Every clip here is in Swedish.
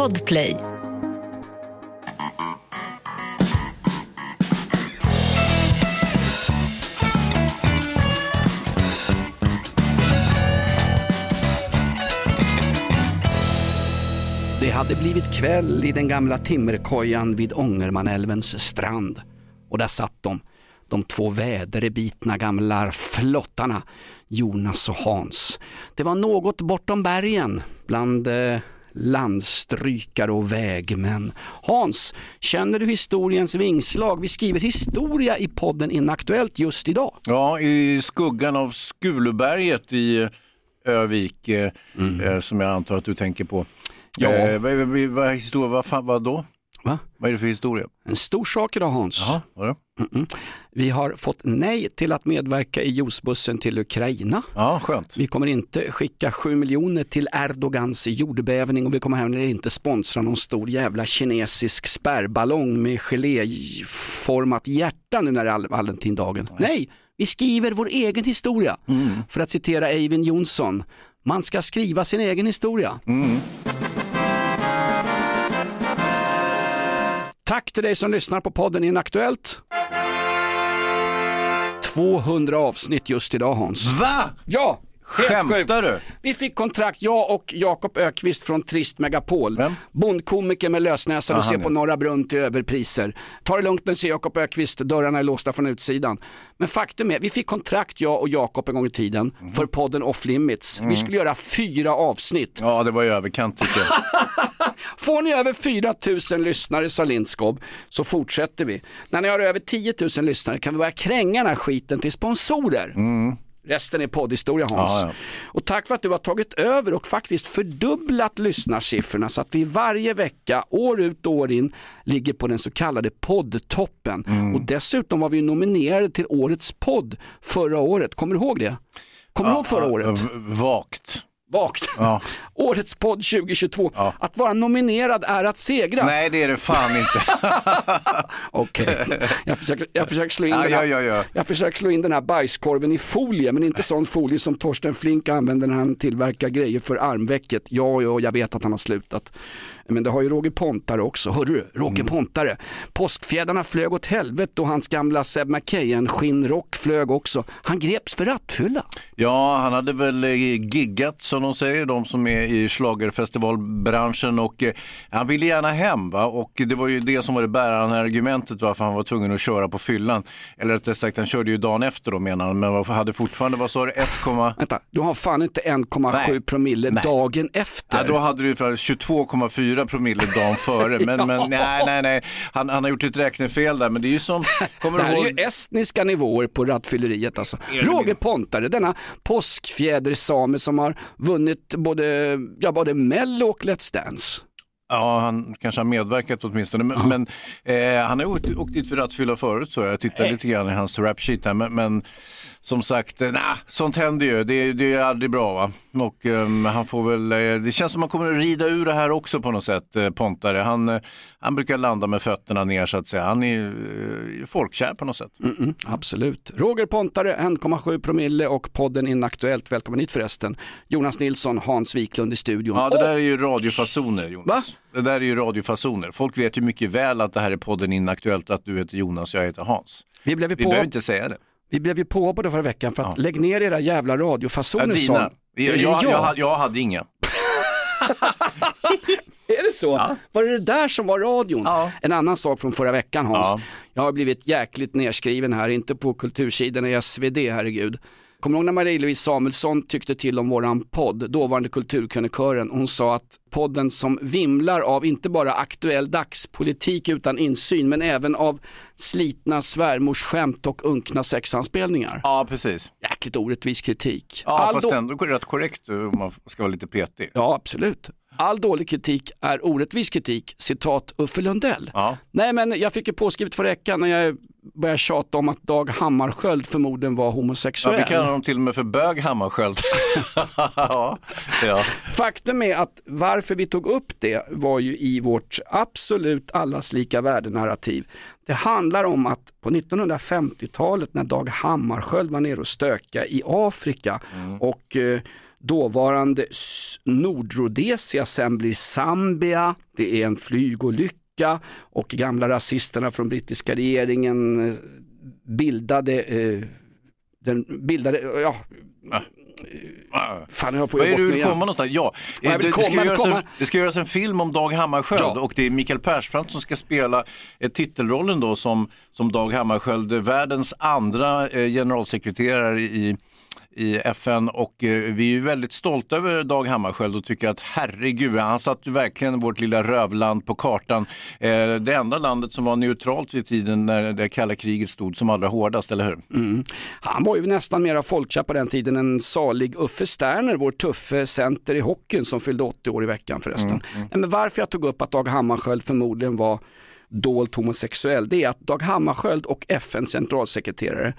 Podplay. Det hade blivit kväll i den gamla timmerkojan vid Ångermanälvens strand. Och där satt de, de två väderbitna gamla flottarna, Jonas och Hans. Det var något bortom bergen, bland eh, landstrykare och vägmän. Hans, känner du historiens vingslag? Vi skriver historia i podden Inaktuellt just idag. Ja, i skuggan av Skuluberget i Övik, eh, eh, som jag antar att du tänker på. Ja. Eh, vad, vad, vad, vad då? Va? Vad är det för historia? En stor sak idag Hans. Jaha, vadå? Mm-mm. Vi har fått nej till att medverka i juicebussen till Ukraina. Ja, skönt. Vi kommer inte skicka 7 miljoner till Erdogans jordbävning och vi kommer heller inte sponsra någon stor jävla kinesisk spärrballong med geléformat hjärta nu när det är Valentindagen. Nej, vi skriver vår egen historia. För att citera Eivind Johnson, man ska skriva sin egen historia. Tack till dig som lyssnar på podden Inaktuellt. 200 avsnitt just idag Hans. Va? Ja, Skämtar du? Vi fick kontrakt, jag och Jakob Ökvist från Trist Megapol. Vem? Bondkomiker med lösnäsa, du ser på Norra Brunn till överpriser. Ta det lugnt nu, säger Jakob Ökvist, dörrarna är låsta från utsidan. Men faktum är, vi fick kontrakt, jag och Jakob en gång i tiden, Mhm. för podden Off Limits. Mm. Vi skulle göra fyra avsnitt. Ja, det var i överkant tycker jag. Får ni över 4 000 lyssnare, sa Lindskog, så fortsätter vi. När ni har över 10 000 lyssnare kan vi börja kränga den här skiten till sponsorer. Resten är poddhistoria Hans. Ja, ja. Och tack för att du har tagit över och faktiskt fördubblat lyssnarsiffrorna så att vi varje vecka, år ut och år in, ligger på den så kallade poddtoppen. Och dessutom var vi nominerade till årets podd förra året. Kommer du ihåg det? Kommer du ihåg förra året? Vagt. Vagt. Ja. Årets podd 2022. Ja. Att vara nominerad är att segra. Nej, det är det fan inte. Okej, jag, försöker, jag försöker slå in Ja, den här, ja, ja, ja. Jag försöker slå in den här bajskorven i folie, men inte sån folie som Torsten Flink använder när han tillverkar grejer för armvecket. Ja, ja, jag vet att han har slutat. Men det har ju Roger Pontare också. Hörru, Roger mm. Pontare. Påskfjädrarna flög åt helvete och hans gamla Seb McKayen skinnrock flög också. Han greps för rattfylla. Ja, han hade väl eh, giggat som de säger, de som är i schlagerfestivalbranschen och eh, han ville gärna hem va? och det var ju det som var det bärande argumentet varför han var tvungen att köra på fyllan. Eller rättare sagt, han körde ju dagen efter då menar han, men hade fortfarande, vad sa du, 1, Vänta, du har fan inte 1,7 promille Nej. dagen efter. Ja, då hade du 22,4 4 promille dagen före. Men, ja. men nej, nej, nej. Han, han har gjort ett räknefel där. Men det är ju som... Kommer det här ihåg... är ju estniska nivåer på rattfylleriet alltså. Roger Pontare, denna påskfjädersame som har vunnit både, ja, både Mello och Let's Dance. Ja, han kanske har medverkat åtminstone. Men, men eh, han har åkt, åkt dit för rattfylla förut så jag tittar eh. lite grann i hans rap sheet här. Men, men som sagt, eh, nah, sånt händer ju. Det, det är aldrig bra va. Och ehm, han får väl, eh, det känns som att han kommer att rida ur det här också på något sätt, eh, Pontare. Han, eh, han brukar landa med fötterna ner så att säga. Han är eh, folkkär på något sätt. Mm, absolut. Roger Pontare, 1,7 promille och podden Inaktuellt. Välkommen hit förresten. Jonas Nilsson, Hans Wiklund i studion. Ja, det där är ju radiofasoner Jonas. Det där är ju radiofasoner. Folk vet ju mycket väl att det här är podden Inaktuellt, att du heter Jonas och jag heter Hans. vi, blev ju Vi på, behöver inte säga det. Vi blev ju påhoppade förra veckan för att Ja. lägg ner era jävla Ja, radiofasoner dina. Jag, jag, jag? jag, hade- inga. Är det så? Var det det där som var radion? Ja. En annan sak från förra veckan Hans. Ja. Jag har blivit jäkligt nerskriven här, inte på kultursidan i SvD, herregud. Kommer du ihåg när Marie-Louise Samuelsson tyckte till om våran podd, dåvarande kulturkrönikören, hon sa att podden som vimlar av inte bara aktuell dagspolitik utan insyn, men även av slitna svärmorsskämt och unkna sexanspelningar. Ja, precis. Jäkligt orättvis kritik. Ja, All fast då- ändå rätt korrekt om man ska vara lite petig. Ja, absolut. All dålig kritik är orättvis kritik, citat Uffe Lundell. Ja. Nej men jag fick ju påskrivet förra veckan när jag började tjata om att Dag Hammarskjöld förmodligen var Ja, homosexuell. vi kallar dem till och med för bög Hammarskjöld. ja. ja. Faktum är att varför vi tog upp det var ju i vårt absolut allas lika värde-narrativ. Det handlar om att på 1950-talet när Dag Hammarskjöld var nere och stöka i Afrika och eh, dåvarande Nordrhodesia sen blir Zambia, det är en flygolycka och gamla rasisterna från brittiska regeringen eh, bildade, eh, den bildade, ja, Fan, jag på Vad är du vill komma någonstans? Ja, det, komma, ska göras en, det ska göras en film om Dag Hammarskjöld ja. och det är Mikael Persbrandt som ska spela eh, titelrollen då som, som Dag Hammarskjöld, världens andra eh, generalsekreterare i i FN och eh, vi är väldigt stolta över Dag Hammarskjöld och tycker att herregud, han satte verkligen vårt lilla rövland på kartan. Eh, det enda landet som var neutralt vid tiden när det kalla kriget stod som allra hårdast, eller hur? Mm. Han var ju nästan mera folkkär på den tiden än salig Uffe Sterner, vår tuffe center i hockeyn som fyllde 80 år i veckan förresten. Mm. Mm. Men varför jag tog upp att Dag Hammarskjöld förmodligen var dolt homosexuell, det är att Dag Hammarskjöld och FNs generalsekreterare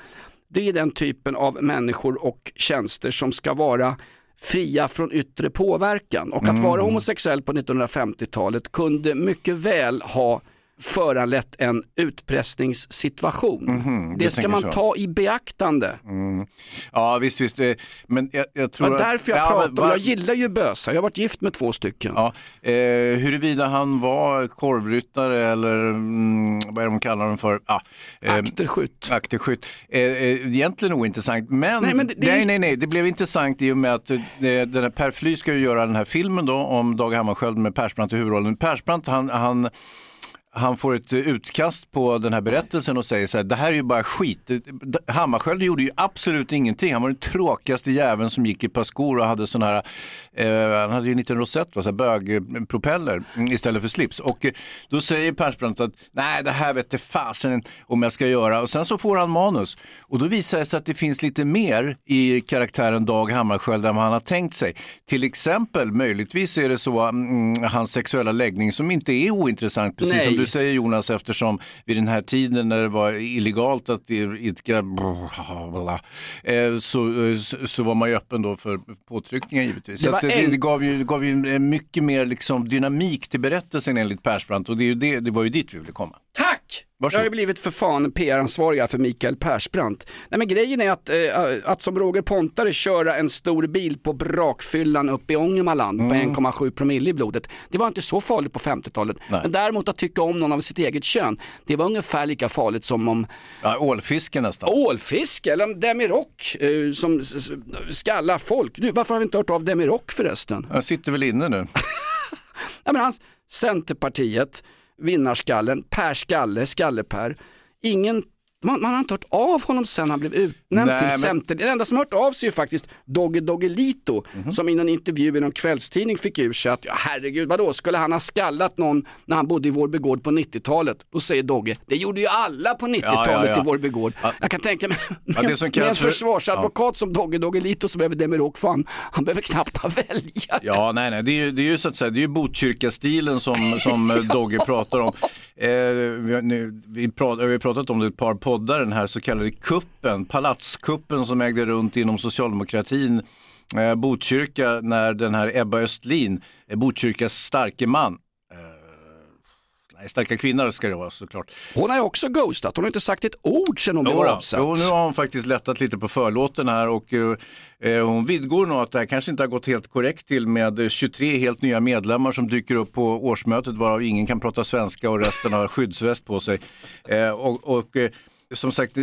det är den typen av människor och tjänster som ska vara fria från yttre påverkan. Och att mm. vara homosexuell på 1950-talet kunde mycket väl ha föranlett en utpressningssituation. Mm -hmm, det ska man så. ta i beaktande. Mm. Ja visst, visst. Eh, men jag, jag tror var därför jag ja, pratar var... jag gillar ju bösa. Jag har varit gift med två stycken. Ja, eh, huruvida han var korvryttare eller mm, vad är det de kallar dem för? Ah, eh, akterskytt. akterskytt. Eh, eh, egentligen ointressant, men, nej, men det, nej, nej, nej, det blev intressant i och med att eh, den här Per Fly ska ju göra den här filmen då om Dag Hammarskjöld med Persbrandt i huvudrollen. Persbrandt han, han han får ett utkast på den här berättelsen och säger så här, det här är ju bara skit. Hammarskjöld gjorde ju absolut ingenting. Han var den tråkigaste jäveln som gick i ett par skor och hade sån här, eh, han hade ju en liten rosett, va, så bögpropeller istället för slips. Och eh, då säger Persbrandt att nej, det här vet fasen om jag ska göra. Och sen så får han manus och då visar det sig att det finns lite mer i karaktären Dag Hammarskjöld än vad han har tänkt sig. Till exempel, möjligtvis är det så, mm, hans sexuella läggning som inte är ointressant, precis nej. som du säger Jonas, eftersom vid den här tiden när det var illegalt att idka eh, så, eh, så var man ju öppen då för påtryckningar givetvis. Det, så det, det, gav ju, gav ju mycket mer liksom dynamik till berättelsen enligt Persbrandt och det, är ju det, det var ju dit vi ville komma. Tack! Varsågod. Jag har ju blivit för fan PR-ansvariga för Mikael Persbrandt. Nej men grejen är att, äh, att som Roger Pontare köra en stor bil på brakfyllan uppe i Ångermanland mm. på 1,7 promille i blodet. Det var inte så farligt på 50-talet. Men däremot att tycka om någon av sitt eget kön, det var ungefär lika farligt som om ja, ålfiske nästan. Ålfiske eller Demirock äh, som skallar folk. Du, varför har vi inte hört av Demirock förresten? Jag sitter väl inne nu. ja, men hans Centerpartiet vinnarskallen, Per Skalle, Skalle-Per. Ingen man, man, har inte hört av honom sen han blev utnämnd Nej, till men... center. Den enda som har hört av sig är faktiskt Dogge Doggelito mm -hmm. som i en intervju i någon kvällstidning fick ur sig att ja, herregud vadå skulle han ha skallat någon när han bodde i Vårby gård på 90-talet? Då säger Dogge, det gjorde ju alla på 90-talet ja, ja, ja. i Vårby gård. Jag kan tänka mig med, med en försvarsadvokat som Dogge Doggelito som behöver Demirok, fan han behöver knappt ha väljare. Ja nej nej, det är ju, det är ju så att säga, det är ju Botkyrka-stilen som, som Dogge pratar om. Eh, vi, nu, vi, prat, vi har pratat om det ett par poddar, den här så kallade kuppen, palatskuppen som ägde runt inom socialdemokratin. Eh, Botkyrka när den här Ebba Östlin, eh, Botkyrkas starke man, Nej, starka kvinnor ska det vara såklart. Hon har ju också ghostat, hon har inte sagt ett ord sedan hon blev avsatt. Jo, nu har hon faktiskt lättat lite på förlåten här och eh, hon vidgår nog att det här kanske inte har gått helt korrekt till med 23 helt nya medlemmar som dyker upp på årsmötet varav ingen kan prata svenska och resten har skyddsväst på sig. Eh, och, och eh, som sagt,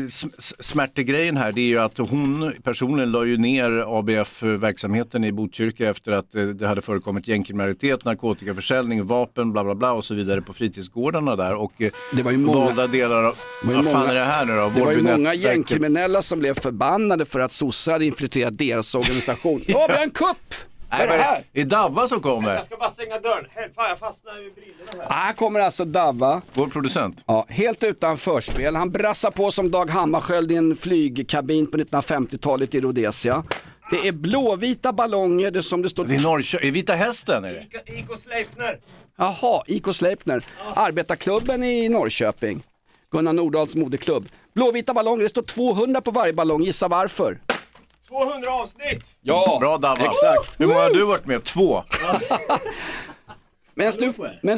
smärtegrejen här det är ju att hon personligen la ju ner ABF-verksamheten i Botkyrka efter att eh, det hade förekommit gängkriminalitet, narkotikaförsäljning, vapen, bla bla bla och så vidare på fritidsgårdarna där och eh, det var ju många, valda delar av, vad många, fan är det här nu då? Det var ju många gängkriminella som blev förbannade för att sossar hade infiltrerat deras organisation. Ja, vi har en kupp! Nej, är det här? Det är Davva som kommer. Jag ska bara stänga dörren. Fan, jag fastnar i brillorna här. Här kommer alltså Davva. Vår producent. Ja, helt utan förspel. Han brassar på som Dag Hammarskjöld i en flygkabin på 1950-talet i Rhodesia. Det är blåvita ballonger, det som det står... Det är Norrköping, Vita Hästen är det. IK Sleipner. Jaha, IK Sleipner. Ja. Arbetarklubben i Norrköping. Gunnar Nordahls moderklubb. Blåvita ballonger, det står 200 på varje ballong, gissa varför? 200 avsnitt! Ja, Bra Davva. exakt. Hur många har du varit med? Två? Medan du,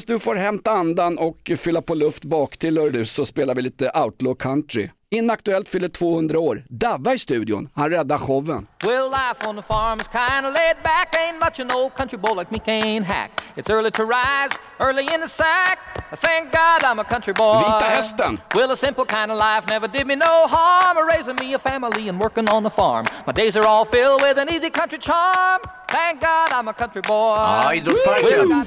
du får hämta andan och fylla på luft bak till du, så spelar vi lite outlaw country. Inaktuellt fyller 200 år. Davva i studion. Han räddar showen. Well, life on the farm is kinda laid back. Ain't much an old country boy like me can't hack. It's early to rise, early in the sack. Thank God I'm a country boy. Vita hästen. Well, a simple kind of life never did me no harm. Raising me a family and working on the farm. My days are all filled with an easy country charm. Thank God I'm a country boy. Ja, idrottsparken.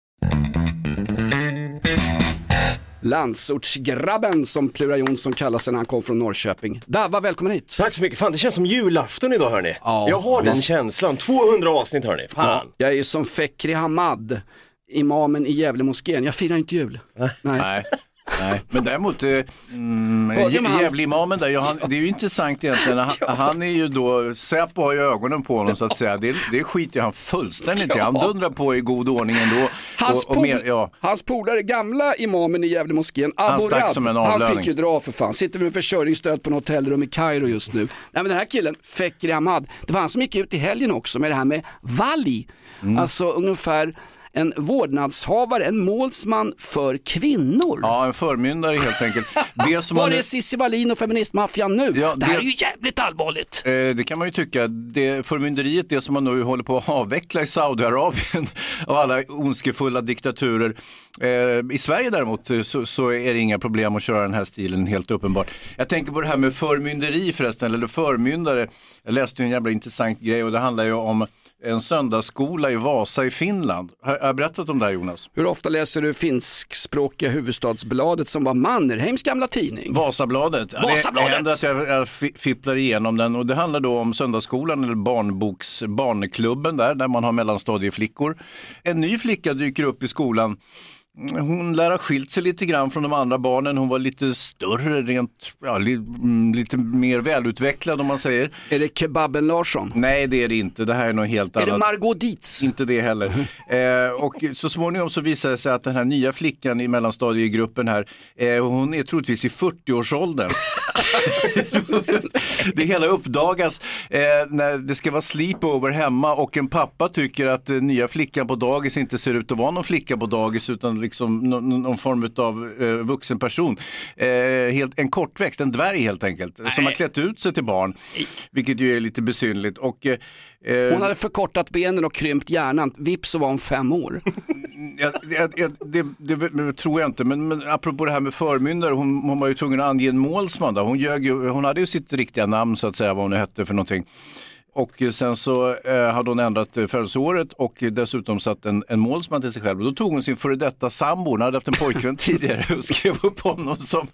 Landsortsgrabben som Plura Jonsson kallar sig när han kom från Norrköping. Davva, välkommen hit. Tack så mycket. Fan det känns som julafton idag hörni. Ja, jag har den visst. känslan. 200 avsnitt hörni. Fan. Jag är ju som Fekri Hamad, imamen i Gävle-moskén. Jag firar inte jul. Nej. Nej. Nej, men däremot, eh, mm, Gävle-imamen där, ja, han, det är ju intressant egentligen. Han, han är ju då, Säpo har ju ögonen på honom så att säga. Det, det skiter han fullständigt i. Han dundrar på i god ordning ändå. Hans, Och, och mer, ja. hans polare, gamla imamen i Gävle-moskén, Han en han avlöning. fick ju dra för fan. Sitter med försörjningsstöd på något hotellrum i Kairo just nu. Nej men den här killen, Fekri Hamad, det var han som gick ut i helgen också med det här med Vali. Mm. Alltså ungefär en vårdnadshavare, en målsman för kvinnor. ja, en förmyndare helt enkelt. Det som Var han, är Cissi Wallin och feministmaffian nu? Ja, det här det- är ju jävligt allvarligt. Eh, Det kan man ju tycka. Det förmynderiet, det som man nu håller på att avveckla i Saudiarabien av alla ondskefulla diktaturer. Eh, I Sverige däremot eh, så, så är det inga problem att köra den här stilen helt uppenbart. Jag tänker på det här med förmynderi förresten, eller förmyndare. Jag läste en jävla intressant grej och det handlar ju om en söndagsskola i Vasa i Finland. Har jag berättat om det här Jonas? Hur ofta läser du finskspråkiga Huvudstadsbladet som var Mannerheims gamla tidning? Vasabladet. Vasabladet! Det händer att jag, jag fi- fipplar igenom den och det handlar då om Söndagsskolan eller barnboks, barnklubben där, där man har mellanstadieflickor. En ny flicka dyker upp i skolan. Hon lär ha skilt sig lite grann från de andra barnen. Hon var lite större, rent, ja, li, mm, lite mer välutvecklad om man säger. Är det Kebaben Larsson? Nej, det är det inte. Det här är något helt Är annat. det Margot Dietz? Inte det heller. Eh, och så småningom så visar det sig att den här nya flickan i mellanstadiegruppen här, eh, hon är troligtvis i 40-årsåldern. det hela uppdagas eh, när det ska vara sleepover hemma och en pappa tycker att eh, nya flickan på dagis inte ser ut att vara någon flicka på dagis utan liksom någon, någon form av eh, vuxen person. Eh, helt, en kortväxt, en dvärg helt enkelt, som har klätt ut sig till barn. Vilket ju är lite besynligt. Och, eh, eh, Hon hade förkortat benen och krympt hjärnan. Vips så var hon fem år. Ja, det, det, det, det tror jag inte, men, men apropå det här med förmyndare, hon, hon var ju tvungen att ange en målsman. Då. Hon, ljög ju, hon hon hade ju sitt riktiga namn så att säga, vad hon nu hette för någonting. och sen så eh, hade hon ändrat eh, födelseåret och dessutom satt en, en målsman till sig själv. Och då tog hon sin före detta sambo, hon hade haft en pojkvän tidigare och skrev upp honom som,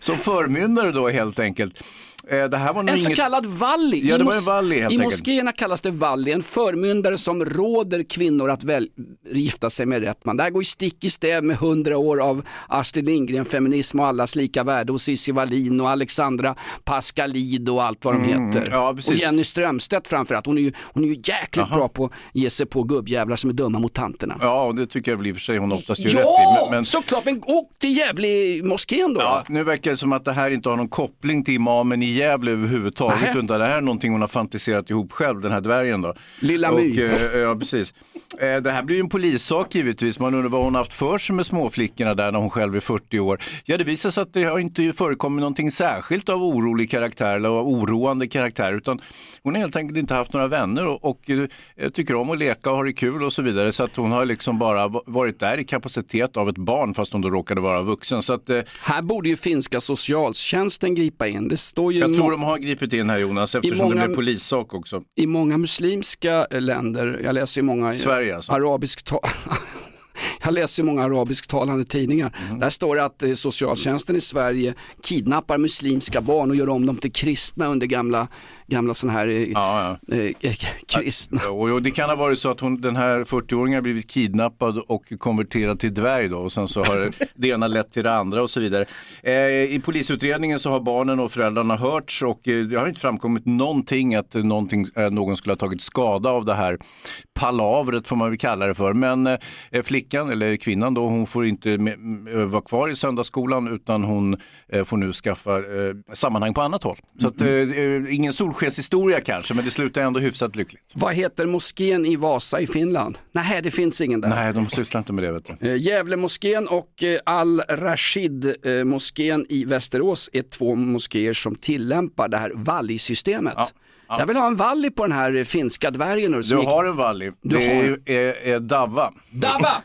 som förmyndare då helt enkelt. Eh, det här var nog En så inget... kallad valli. Ja, I det var en valli helt I enkelt. moskéerna kallas det valli, en förmyndare som råder kvinnor att väl, gifta sig med rätt man. Det här går stick i stäv med hundra år av Astrid Lindgren, feminism och allas lika värde och Cissi Wallin och Alexandra Pascalidou och allt vad de Mm, heter. ja, och. Jenny Strömstedt framförallt, hon är ju, hon är ju jäkligt bra på att ge sig på gubbjävlar som är dumma mot tanterna. Ja, och det tycker jag väl i och för sig hon oftast gör rätt i. Ja, Men, men... såklart, men åk till Gävle-moskén då. Ja, nu verkar det som att det här inte har någon koppling till imamen i Gävle överhuvudtaget. Nähä. Utan det här är någonting hon har fantiserat ihop själv, den här dvärgen då. Lilla och, My. eh, Ja, precis. Eh, Det här blir ju en polissak givetvis. Man undrar vad hon haft för sig med småflickorna där när hon själv är 40 år. Ja, det visar sig att det har inte förekommit någonting särskilt av orolig karaktär eller av oroande karaktär. Utan hon har helt enkelt inte haft några vänner och, och eh, tycker om att leka och ha det kul och så vidare. Så att hon har liksom bara va- varit där i kapacitet av ett barn fast hon då råkade vara vuxen. Så att, eh, Här borde ju finska socialtjänsten gripa in. Det står ju jag tror de har gripit in här Jonas eftersom många- det blev polissak också. i många muslimska länder, jag läser i många Sverige alltså. arabisk Jag läser många arabisktalande tidningar. Mhm. Där står det att eh, socialtjänsten i Sverige kidnappar muslimska barn och gör om dem till kristna under gamla, gamla sådana här eh, Ja, ja. eh, eh, kristna. Och och det kan ha varit så att hon, den här 40-åringen har blivit kidnappad och konverterad till dvärg då och sen så har det ena lett till det andra och så vidare. Eh, I polisutredningen så har barnen och föräldrarna hörts och eh, det har inte framkommit någonting att någonting, eh, någon skulle ha tagit skada av det här palavret får man väl kalla det för. Men flickan, eller kvinnan då, hon får inte vara kvar i söndagsskolan utan hon får nu skaffa sammanhang på annat håll. Så att, eh, ingen solskenshistoria kanske, men det slutar ändå hyfsat lyckligt. Vad heter moskén i Vasa i Finland? Nej, det finns ingen där. Nej, de sysslar inte med det vet du. Eh, Gävlemoskén och eh, Al-Rashid-moskén i Västerås är två moskéer som tillämpar det här valli-systemet. Jag vill ha en valli på den här finska dvärgen. Du gick- har en valli. Du det har är, är, är Davva. Dava!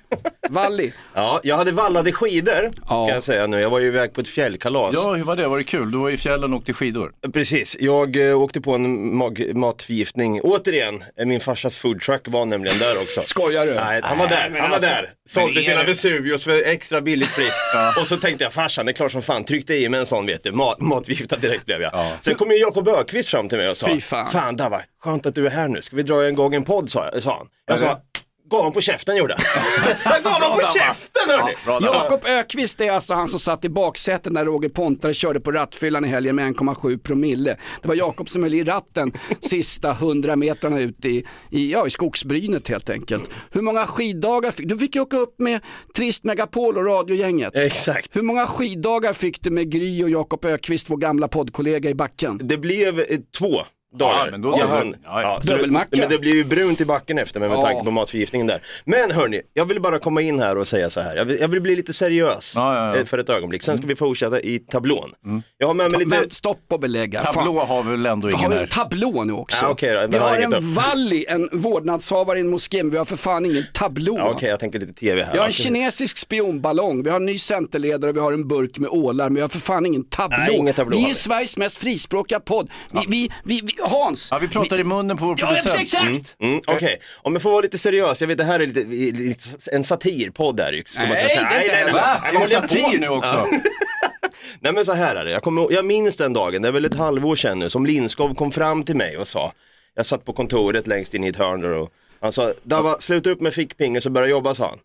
Valli. Ja, jag hade vallade skidor Ja. kan jag säga nu. Jag var ju iväg på ett fjällkalas. Ja, hur var det? Var det kul? Du var i fjällen och åkte skidor. Precis, jag eh, åkte på en mag- matförgiftning. Återigen, eh, min farsas foodtruck var nämligen där också. Skojar du? Nej, han var där, han var alltså, där. Sålde är sina Vesuvius för extra billigt pris. Och så tänkte jag, farsan det är klart som fan, tryckte i mig en sån vet du, Ma- matförgiftad direkt blev jag. Sen kom ju Jakob Ökvist fram till mig och sa, Fy fan. fan Dava, skönt att du är här nu, ska vi dra en gång en podd sa, jag- sa han. Jag sa, gav honom på käften gjorde jag gav honom på käften hörni! Davva. Jakob Ökvist är alltså han som satt i baksätet när Roger Pontare körde på rattfyllan i helgen med 1,7 promille. Det var Jakob som höll i ratten sista 100 metrarna ut i, i, ja, i skogsbrynet helt enkelt. Hur många skiddagar fick du? fick ju åka upp med Trist Megapol och radiogänget. Exakt. Hur många skiddagar fick du med Gry och Jakob Ökvist, vår gamla poddkollega i backen? Det blev eh, två dagar. Ja, men då så. hann, Ja, ja. så det- Dubbelmacka. Men det blev ju brunt i backen efter mig med Ja. tanke på matförgiftningen där. Men hörni, jag vill bara komma in här och säga så här. Jag vill, jag vill bli lite seriös Ja, ja, ja. för ett ögonblick. Sen ska vi fortsätta i tablån. Jag har med mig lite... Vänt, stopp och belägga. Tablå Fan. har väl ändå Har ingen vi en här. tablå nu också? Ja, okej då, men vi har har en upp. valli, en vårdnadshavare i en moské, men vi har för fan ingen tablå. Ja, Okej, jag tänker lite tv här. Vi har en kinesisk spionballong, vi har en ny centerledare och vi har en burk med ålar, men vi har för fan ingen tablå. Nej, ingen tablå vi har är vi. Sveriges mest frispråkiga podd. Vi, vi, vi, vi, Hans! Ja, vi pratar i munnen på vår Ja, producent. exakt! Mm, Okej, om jag får vara lite seriös, jag vet det här är lite, lite en satirpodd här ju, skulle man Nej, säga. det är inte heller. Va? nej, Är det vad håller jag på satir nu också? Nej men så här är det, jag, kommer, jag minns den dagen, det är väl ett halvår sedan nu, som Lindskov kom fram till mig och sa, jag satt på kontoret längst in i ett hörn och han sa, Dava, sluta upp med fickpingis och börja jobba sa han.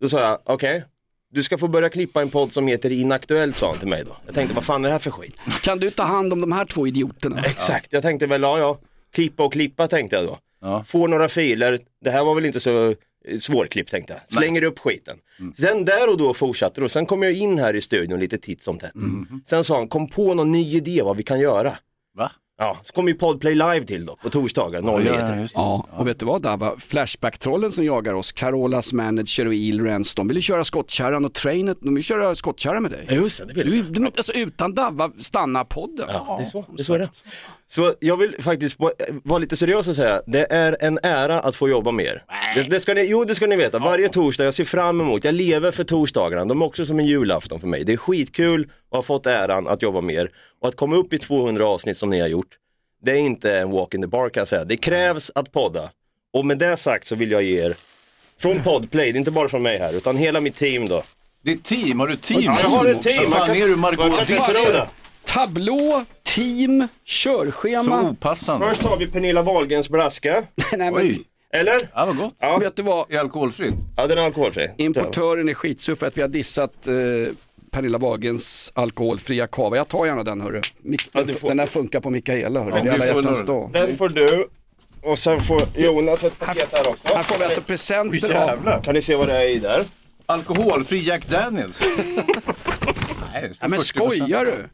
Då sa jag, okej, du ska få börja klippa en podd som heter Inaktuellt sa han till mig då. Jag tänkte, vad fan är det här för skit? Kan du ta hand om de här två idioterna? Exakt, jag tänkte väl, ja ja, klippa och klippa tänkte jag då. Ja. Få några filer, det här var väl inte så eh, svårklippt tänkte jag. Slänger upp skiten. Mm. Sen där och då fortsatte det och sen kom jag in här i studion lite titt som tätt. Sen sa han, kom på någon ny idé vad vi kan göra. Ja, så kommer ju Podplay live till då på torsdagar, 09.30. Ja, det. Ja, och vet du vad Dava? Flashback-trollen som jagar oss, Carolas manager och Ilrens, de vill ju köra skottkärran och Trainet, de vill köra skottkärra med dig. Ja, just det, det vill Du, du, alltså utan Dava stannar podden. Ja, det är så. Det är så, är det. Så jag vill faktiskt vara- lite seriös och säga, det är en ära att få jobba med er. Det, det ska ni, jo det ska ni veta, varje torsdag, jag ser fram emot, jag lever för torsdagarna, de är också som en julafton för mig. Det är skitkul att ha fått äran att jobba med er och att komma upp i 200 avsnitt som ni har gjort. det är inte en walk in the park kan jag säga. Det krävs att podda. Och med det sagt så vill jag ge er, från Podplay, det är inte bara från mig här, utan hela mitt team då. Ditt team, har du team? Ja, jag har ett team. Vad fan kan- är du Margot man Tablå, team, körschema. Så opassande. Först har vi Pernilla Wahlgrens blaska, Nej, men, Oj, eller? ja vad gott. Ja, vet du vad? Är alkoholfritt? ja den är alkoholfri. Importören är skitsur för att vi har dissat eh, Pernilla Wagens alkoholfria kava. Jag tar gärna den hörru. Mik- Ja, får- Den där funkar på Mikaela hörru. Ja, det är alla får hjärtans dag. Den får du, och sen får Jonas ett paket här också. Här får vi alltså presenter av... Jävlar. Kan ni se vad det är i där? Alkoholfri Jack Daniels. Nej, Ja, men 40%. skojar du?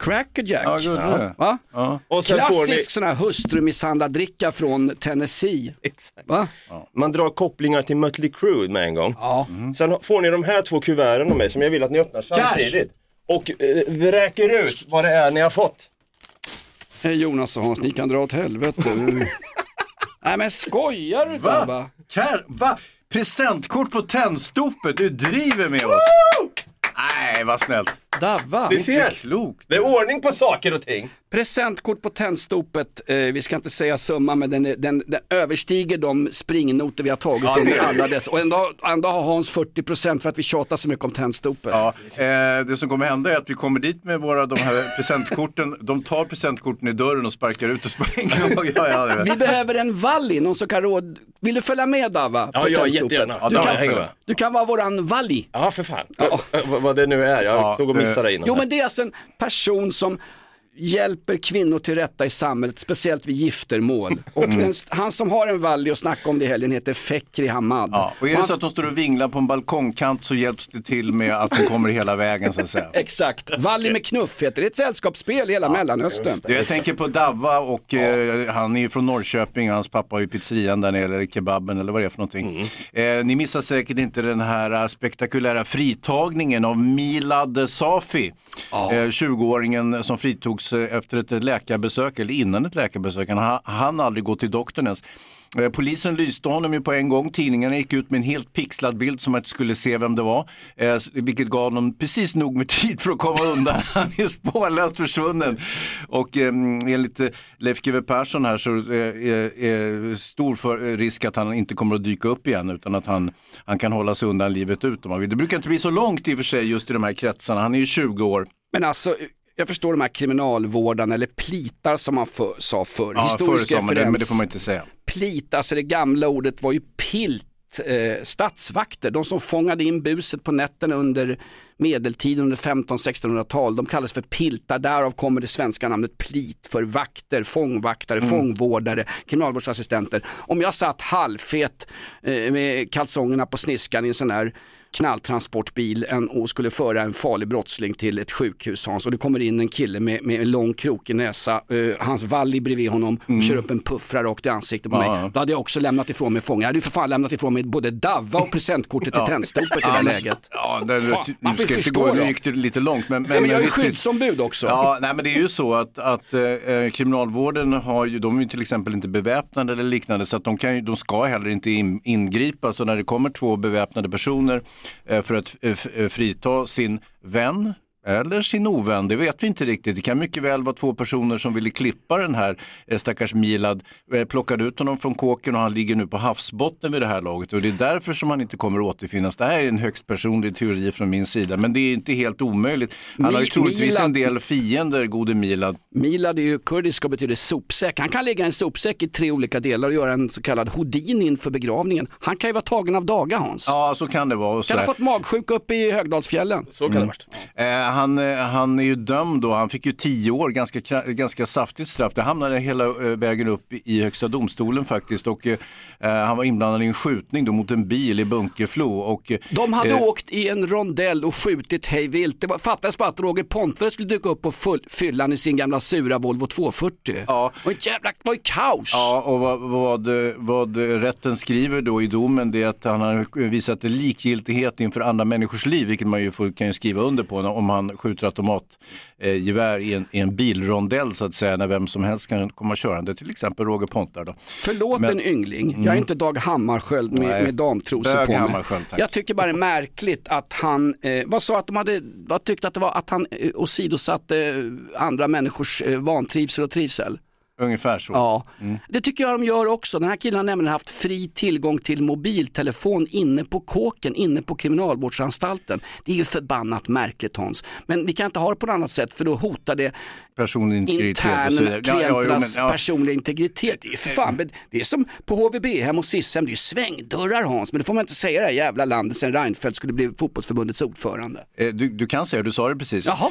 Crackerjack? Ja, gud. Va? Ja. Och sen får ni... Klassisk sån här hustrumisshandlad dricka från Tennessee. Exakt. Va? Man drar kopplingar till Mötley Crüe med en gång. Ja. Sen får ni de här två kuverten av mig som jag vill att ni öppnar samtidigt. Och eh, vräker ut vad det är ni har fått. Hej Jonas och Hans, ni kan dra åt helvete. Nej men skojar du Va? va? Kär, va? Presentkort på Tennstopet, du driver med oss. Nej, vad snällt. Davva? Ni ser, Klokt. det är ordning på saker och ting. Presentkort på Tennstopet, eh, vi ska inte säga summa men den, den, den överstiger de springnoter vi har tagit Ja, under alla dessa. Och ändå, ändå har Hans 40% för att vi tjatar så mycket om Tennstopet. Ja, eh, det som kommer hända är att vi kommer dit med våra, de här presentkorten. De tar presentkorten i dörren och sparkar ut och springer. ja, ja. Vi behöver en valli, någon som kan råd... Vill du följa med Dava? på Ja, ja, jättegärna. Ja, Du, där kan, du kan vara våran valli. Ja, för fan. Vad- Vad det nu är, jag Ja, tog och missade det innan. Jo men det är alltså en person som hjälper kvinnor till rätta i samhället, speciellt vid giftermål. Och Mm. den, han som har en valli och snacka om det i helgen heter Fekri Hamad. Ja, och är det han- så att de står och vinglar på en balkongkant så hjälps det till med att de kommer hela vägen så att säga. Exakt, Valli med knuff heter det. Det är ett sällskapsspel i hela Mellanöstern. Jag tänker på Davva och eh, han är ju från Norrköping och hans pappa har ju pizzerian där nere, eller kebaben eller vad det är för någonting. Eh, ni missar säkert inte den här eh, spektakulära fritagningen av Milad Safi. Eh, 20-åringen som fritogs Eh, efter ett läkarbesök, eller innan ett läkarbesök. Han hann aldrig gå till doktorn ens. Eh, polisen lyste honom ju på en gång. Tidningarna gick ut med en helt pixlad bild som att skulle se vem det var. Eh, vilket gav honom precis nog med tid för att komma undan. Han är spårlöst försvunnen. Och eh, enligt eh, Leif GW Persson här så är det stor för, risk att han inte kommer att dyka upp igen utan att han, han kan hålla sig undan livet ut om han vill. Det brukar inte bli så långt i och för sig just i de här kretsarna. Han är ju 20 år. Men alltså, jag förstår de här kriminalvårdarna, eller plitar som man för, sa förr. Ja, Historisk förr man det, referens. men det får man inte säga. Plit, alltså det gamla ordet var ju pilt. Eh, statsvakter, de som fångade in buset på nätterna under medeltiden under 15-1600-tal, de kallas för piltar, därav kommer det svenska namnet plit för vakter, fångvaktare, Mm. fångvårdare, kriminalvårdsassistenter. Om jag satt halvfet eh, med kalsongerna på sniskan i en sån här knalltransportbil en, och skulle föra en farlig brottsling till ett sjukhus Hans och det kommer in en kille med, med en lång krokig näsa, eh, hans valli bredvid honom och kör upp en puffra rakt i ansiktet på Mm. Ja, mig. Då hade jag också lämnat ifrån mig fången. Jag hade ju för fan lämnat ifrån mig både Davva och presentkortet till Tennstopet i det här men- läget. Ja, det, Fan, nu man ska inte gå, nu gick det lite långt. Men, Nej, men jag är ju skyddsombud också. Ja, nej, men det är ju så att, att eh, kriminalvården har ju, de är ju till exempel inte beväpnade eller liknande så att de, kan ju, de ska heller inte in, ingripa. Så när det kommer två beväpnade personer eh, Eh, för att eh, eh, frita sin vän eller sin ovän, det vet vi inte riktigt. Det kan mycket väl vara två personer som ville klippa den här eh, stackars Milad, eh, plockade ut honom från kåken och han ligger nu på havsbotten vid det här laget och det är därför som han inte kommer att återfinnas. Det här är en högst personlig teori från min sida, men det är inte helt omöjligt. Han har ju troligtvis Milad- en del fiender, gode Milad. Milad är ju kurdiska och betyder sopsäck. Han kan ligga i en sopsäck i tre olika delar och göra en så kallad houdini inför begravningen. Han kan ju vara tagen av daga Hans. Ja, så kan det vara. Och Kan ha fått magsjuka uppe i Högdalsfjällen. Så kan det varit. Eh, han, eh, han är ju dömd då, han fick ju tio år, ganska, ganska saftigt straff. Det hamnade hela eh, vägen upp i, högsta domstolen faktiskt och eh, han var inblandad i en skjutning då mot en bil i Bunkeflo. Och, eh, De hade eh, åkt i en rondell och skjutit hej vilt. Det var- fattades bara att Roger Pontare skulle dyka upp på full, fyllan i sin gamla sura Volvo 240. Ja. Ett jävla, det var ju kaos. Ja, och vad, vad, vad rätten skriver då i domen det är att han har visat likgiltighet inför andra människors liv, vilket man ju får, kan ju skriva under på om han skjuter automatgevär i, en, i en bilrondell så att säga, när vem som helst kan komma körande, till exempel Roger Pontar. Då. Förlåt Men- en yngling, jag är inte Dag Hammarskjöld med, Nej. med damtrosor på mig. Jag tycker bara det är märkligt att han, eh, vad sa att de hade, vad tyckte att det var att han eh, åsidosatte eh, andra människors eh, vantrivsel och trivsel? Ungefär så. Ja, det tycker jag de gör också. Den här killen har nämligen haft fri tillgång till mobiltelefon inne på kåken, inne på kriminalvårdsanstalten. Det är ju förbannat märkligt Hans. Men vi kan inte ha det på något annat sätt för då hotar det Personlig integritet vidare. interna Ja, ja, men, klienternas ja. personliga integritet. Det är för fan, det är som på HVB hem och SIS-hem, det är ju svängdörrar Hans. Men det får man inte säga i det här jävla landet sen Reinfeldt skulle bli fotbollsförbundets ordförande. Eh, Du, du kan säga, du sa det precis. Jaha.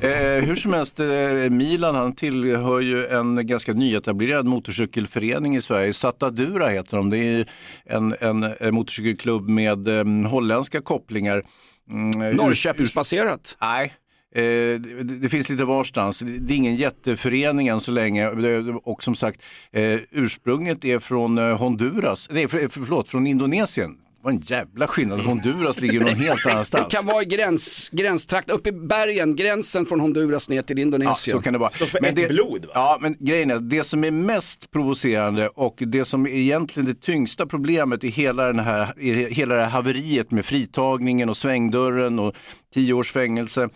Eh, hur som helst, eh, Milan han tillhör ju en ganska nyetablerad motorcykelförening i Sverige. Satadura heter de. Det är en, en, en motorcykelklubb med eh, holländska kopplingar. Mm, eh, Norrköpingsbaserat. Nej. Eh, det, det finns lite varstans. Det är ingen jätteförening än så länge. Och som sagt, eh, ursprunget är från eh, Honduras. Nej, för, förlåt, från Indonesien. Det var en jävla skillnad. Honduras ligger någon helt Det annanstans. kan vara i gräns, gränstrakt, uppe i bergen, gränsen från Honduras ner till Ja, Indonesien. så kan det vara. Står för Men ett det, blod, va? Ja, men grejen är, det som är mest provocerande och det som är egentligen det tyngsta problemet i hela, den här, i hela det här haveriet med fritagningen och svängdörren och tio års fängelse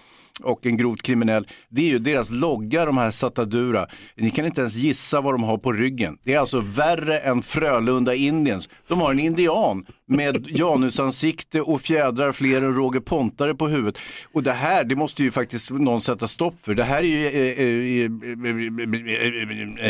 och en grovt kriminell, det är ju deras logga, de här Satadura. Ni kan inte ens gissa vad de har på ryggen. Det är alltså värre än Frölunda Indiens. De har en indian med janusansikte och fjädrar fler än Roger Pontare på huvudet. Och det här, det måste ju faktiskt någon sätta stopp för. Det här är ju... eh, eh,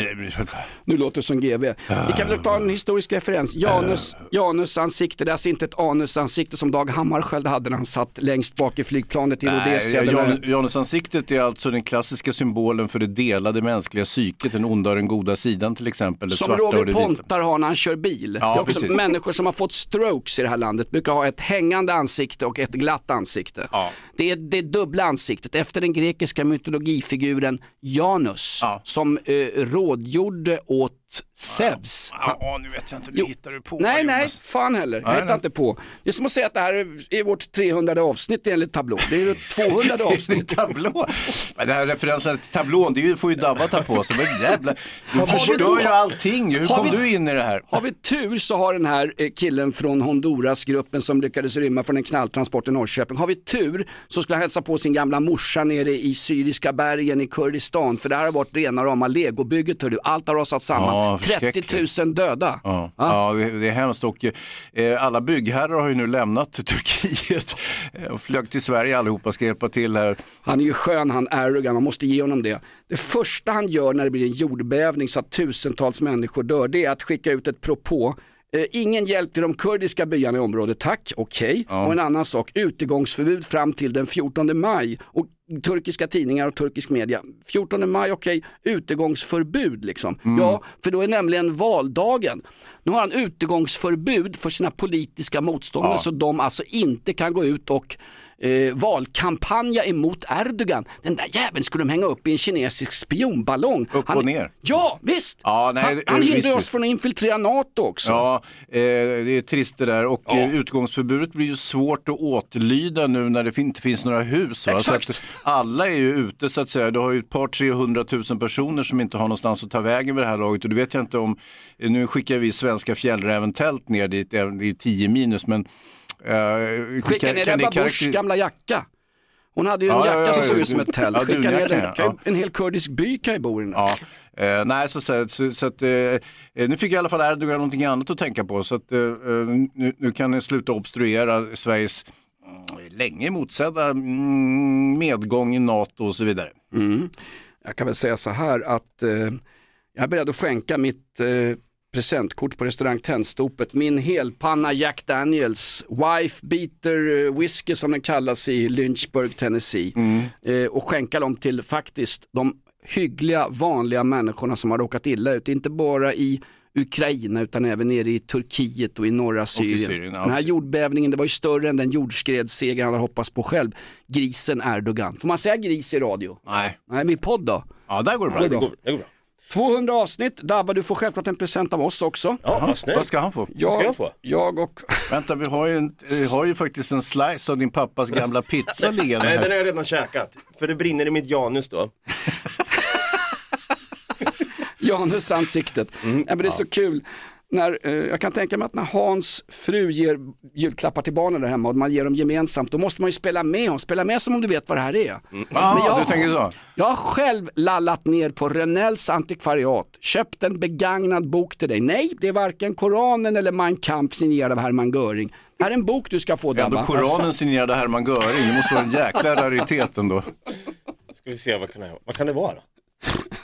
eh, Nu låter det som GV. Vi kan väl ta en historisk referens. Janus, Janus ansikte, det är alltså inte ett anusansikte som Dag Hammarskjöld hade när han satt längst bak i flygplanet i Rhodesia. Jan, Janusansiktet är alltså den klassiska symbolen för det delade mänskliga psyket, den onda och den goda sidan till exempel. Som Roger vita. Pontar har när han kör bil. Ja, det är också precis. människor som har fått strokes i det här landet brukar ha ett hängande ansikte och ett glatt ansikte. Ja. Det är det dubbla ansiktet efter den grekiska mytologifiguren Janus Ja. som eh, rådgjorde åt Zeus. Ja, nu vet jag inte, nu Jo. hittar du på Nej, nej, Jonas. fan heller. Jag hittar nej. inte på. Det är som att säga att det här är vårt 300 avsnitt enligt tablå. Det är ju 200 Det är avsnitt. tablå. Men det här referensen till tablån, det får ju Dabba ta på sig. Men jävla, du förstör ju allting. Hur kom vi- du in i det här? Har vi tur så har den här eh, killen från Honduras-gruppen som lyckades rymma från en knalltransport i Norrköping, har vi tur så skulle han hälsa på sin gamla morsa nere i syriska bergen i Kurdistan. För det här har varit rena rama legobygget, hör du. allt har rasat samman. Ja, 30 förskräckligt. 000 döda. Ja, Ja. ja det, det är hemskt och eh, alla byggherrar har ju nu lämnat Turkiet eh, och flög till Sverige allihopa ska hjälpa till här. Han är ju skön han Erdogan, man måste ge honom det. Det första han gör när det blir en jordbävning så att tusentals människor dör, det är att skicka ut ett propå. Eh, ingen hjälp till de kurdiska byarna i området, tack, okej. Och en annan sak, utegångsförbud fram till den 14 maj. Och turkiska tidningar och turkisk media, 14 maj, okej, utegångsförbud liksom. Ja, för då är nämligen valdagen. Nu har han utegångsförbud för sina politiska motståndare Ja. så de alltså inte kan gå ut och eh, valkampanja emot Erdogan. Den där jäveln skulle de hänga upp i en kinesisk spionballong. Upp han, och ner. Ja, visst. Ja, nej, han han hindrar oss från att infiltrera NATO också. Ja, eh, det är trist det där och eh, utgångsförbudet blir ju svårt att återlyda nu när det inte finns några hus. Va? Exakt. alla är ju ute så att säga. Du har ju ett par 300 000 personer som inte har någonstans att ta vägen vid det här laget och det vet jag inte om, nu skickar vi svenska fjällräven tält ner dit, det är 10 minus men eh, Skicka ner Ebba Buschs gamla jacka. Hon hade ju en Ja, ja, jacka ja, som ja, såg ja. ut som ett tält. Skicka ner den. ju- En hel kurdisk by kan ju bo i den. Ja, eh, nej så, så, så, så att, eh, nu fick i alla fall Erdogan någonting annat att tänka på så att eh, eh, nu, nu kan ni sluta obstruera Sveriges mm, länge motsedda mm, medgång i NATO och så vidare. Jag kan väl säga så här att eh, jag är beredd att skänka mitt presentkort på restaurang Tennstopet, min helpanna Jack Daniels, Wife Beater eh, Whisky som den kallas i Lynchburg, Tennessee. Eh, och skänka dem till faktiskt de hyggliga, vanliga människorna som har råkat illa ut, inte bara i Ukraina utan även nere i Turkiet och i norra Syrien. Syrien, ja, Den här jordbävningen det var ju större än den jordskredsseger han hade hoppats på själv. Grisen Erdogan. Får man säga gris i radio? Nej. Nej, min podd då? Ja, där går det bra. Det Det går, det går bra. 200 avsnitt. Dabba, du får självklart en present av oss också. Ja, vad ska han få? Jag, ska jag få? Jag och... Vänta, vi har ju, en, vi har ju faktiskt en slice av din pappas gamla pizza liggande Nej, den har jag redan käkat. För det brinner i mitt janus då. Janusansiktet. Mm. Ja, men det är så kul. När, eh, jag kan tänka mig att när Hans fru ger julklappar till barnen där hemma och man ger dem gemensamt, då måste man ju spela med och spela med som om du vet vad det här är. Ja, Men jag- du tänker så? Jag har själv lallat ner på Rönnells antikvariat, köpt en begagnad bok till dig. Nej, det är varken Koranen eller Mein Kampf signerad av Hermann Göring. Det här är en bok du ska få Ändå Dabba. Koranen signerade Hermann Göring, det måste vara en jäkla raritet ändå. Ska vi se, vad kan det, vad kan det vara?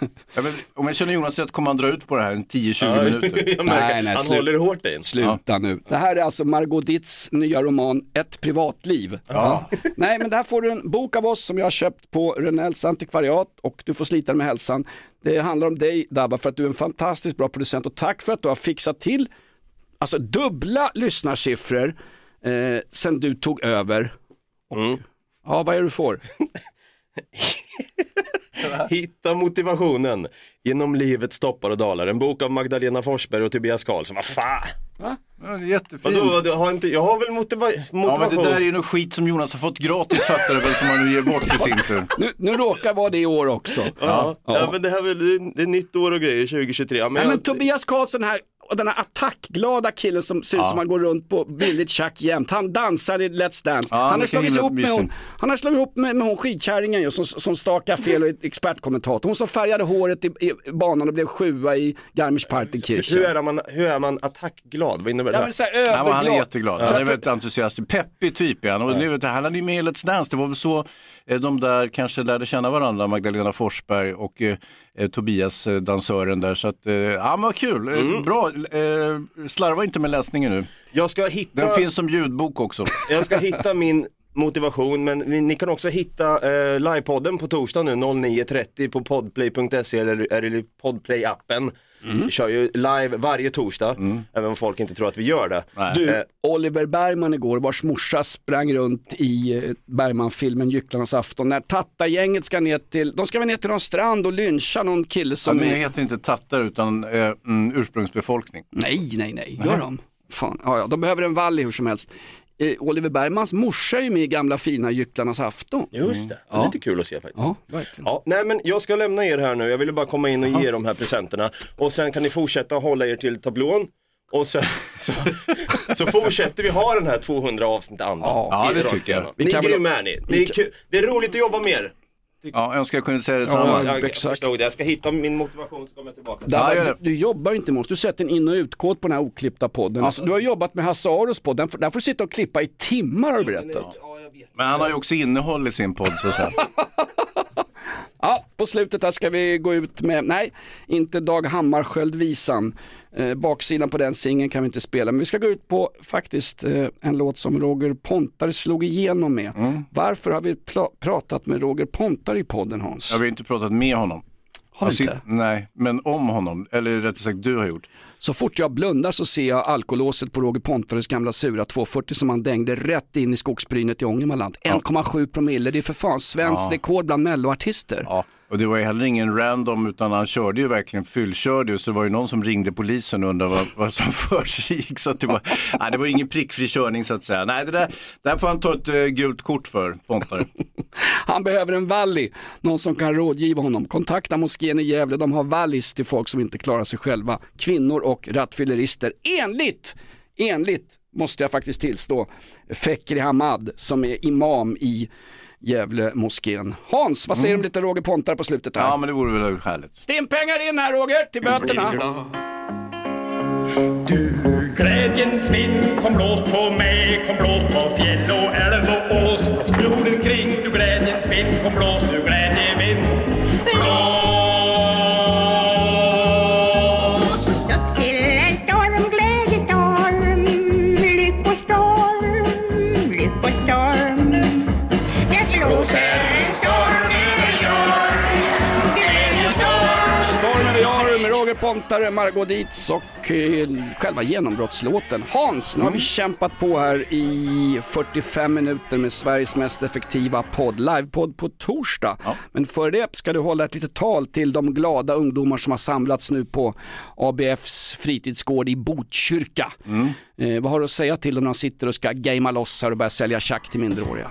Ja, men, om jag känner Jonas rätt kommer han dra ut på det här en 10-20 minuter. Nej, nej, han slut. håller hårt en. Sluta nu. Det här är alltså Margot Ditts nya roman Ett privatliv. Ja. Nej men där får du en bok av oss som jag har köpt på Rönnells antikvariat och du får slita med hälsan. Det handlar om dig Dabba för att du är en fantastiskt bra producent och tack för att du har fixat till alltså dubbla lyssnarsiffror eh, sen du tog över. Och, Ja, vad är det du får? Hitta motivationen genom livets toppar och dalar. En bok av Magdalena Forsberg och Tobias Karlsson. Vad fan? Ja, det är jättefint. Vadå, vadå, har inte, jag har väl motiva Ja motivation? men det där är ju något skit som Jonas har fått gratis fattar du väl som han nu ger bort i sin tur. Nu, nu råkar vara det i år också. Ja, ja. Ja. men det här är väl, det är nytt år och grejer 2023. Ja, men Nej, jag, men Tobias Karlsson här, och den här attackglada killen som ser ut som han går runt på billigt tjack jämt. Han dansar i Let's Dance. Ja, han, han har slagit ihop med hon, han har slagit ihop med, med hon skidkärringen ju, som, som stakar fel och är expertkommentator. Hon som färgade håret i, i banan och blev sjua i Garmisch-Partenkirchen. hur, är man, hur är man attackglad? Vad innebär det? Ja, men så här, Ja, men han är överglad. jätteglad. Så Han är väldigt entusiastisk. Peppig typ är han. Och det jag, han hade ju med i Let's Dance. Det var väl så eh, de där kanske lärde känna varandra, Magdalena Forsberg och eh, eh, Tobias, eh, dansören där. Så att, eh, ja men vad kul. Eh, Bra. Eh, slarva inte med läsningen nu. Jag ska hitta... Den finns som ljudbok också. Jag ska hitta min motivation men vi- ni kan också hitta eh, livepodden på torsdag nu 09.30 på podplay.se eller, eller podplay-appen. Vi kör ju live varje torsdag, även om folk inte tror att vi gör det. Nej. Du, Eh, Oliver Bergman igår, vars morsa sprang runt i eh, Bergman-filmen Gycklarnas afton. När Tatta-gänget ska ner till, de ska väl ner till någon strand och lyncha någon kille Ja, som det är... heter inte tattar utan eh, mm, ursprungsbefolkning. Nej, nej, nej, gör de? Fan, ja, ja, de behöver en valley hur som helst. Eh, Oliver Bergmans morsa är ju med i gamla fina Gycklarnas afton. Just det, det är Ja. lite kul att se faktiskt. Ja, verkligen. Ja, nej men jag ska lämna er här nu, jag ville bara komma in och ge er de här presenterna och sen kan ni fortsätta hålla er till tablån och sen så, så fortsätter vi ha den här 200 avsnitt andra. Ja, det tycker jag. Vi Ni är kan väl- grymma är ni. Det är, kul. det är roligt att jobba med er. Ja, jag önskar jag kunde säga detsamma. Ja, Jag, jag exakt. förstod det. Jag ska hitta min motivation så kommer jag tillbaka. Dabba, Ja, du, du jobbar ju inte oss, du sätter en in och utkod på den här oklippta podden. Alltså, du har jobbat med Hasse Aros podd, den får- där får du sitta och klippa i timmar har du berättat. Ja, jag vet. Men han har ju också innehåll i sin podd så att säga. Ja, på slutet här ska vi gå ut med, nej, inte Dag Hammarskjöld-visan. Eh, baksidan på den singeln kan vi inte spela, men vi ska gå ut på faktiskt eh, en låt som Roger Pontare slog igenom med. Mm. Varför har vi pratat med Roger Pontare i podden Hans? Jag har inte pratat med honom. Har du inte? sit- Nej, men om honom. Eller rättare sagt du har gjort. Så fort jag blundar så ser jag alkolåset på Roger Pontares gamla sura 240 som han dängde rätt in i skogsbrynet i Ångermanland. 1,7 promille, det är för fan svenskt rekord bland melloartister. Ja, och det var ju heller ingen random utan han körde ju verkligen fyllkörde ju så det var ju någon som ringde polisen och undrade vad, vad som försiggick. Så att det var, nej, det var ingen prickfri körning så att säga. Nej, det där, där får han ta ett uh, gult kort för, Pontare. Han behöver en valli, någon som kan rådgiva honom. Kontakta moskén i Gävle, de har vallis till folk som inte klarar sig själva. Kvinnor och rattfyllerister. Enligt, enligt måste jag faktiskt tillstå, Fekri Hamad som är imam i Gävle moskén. Hans, vad säger du om lite Roger Pontare på slutet här? Ja, men det vore väl härligt. Stimpengar in här Roger, till böterna. Glädjens vind kom blås på mig, kom blås på fjäll och älv och ås. Jorden kring, du glädjens vind kom blås, du glädjevind. Blås! Pontare, Margot Dietz och eh, själva genombrottslåten. Hans, nu har vi kämpat på här i 45 minuter med Sveriges mest effektiva podd, livepodd på torsdag. Men före det ska du hålla ett litet tal till de glada ungdomar som har samlats nu på ABFs fritidsgård i Botkyrka. Eh, vad har du att säga till dem när de sitter och ska gamea loss här och börja sälja tjack till minderåriga?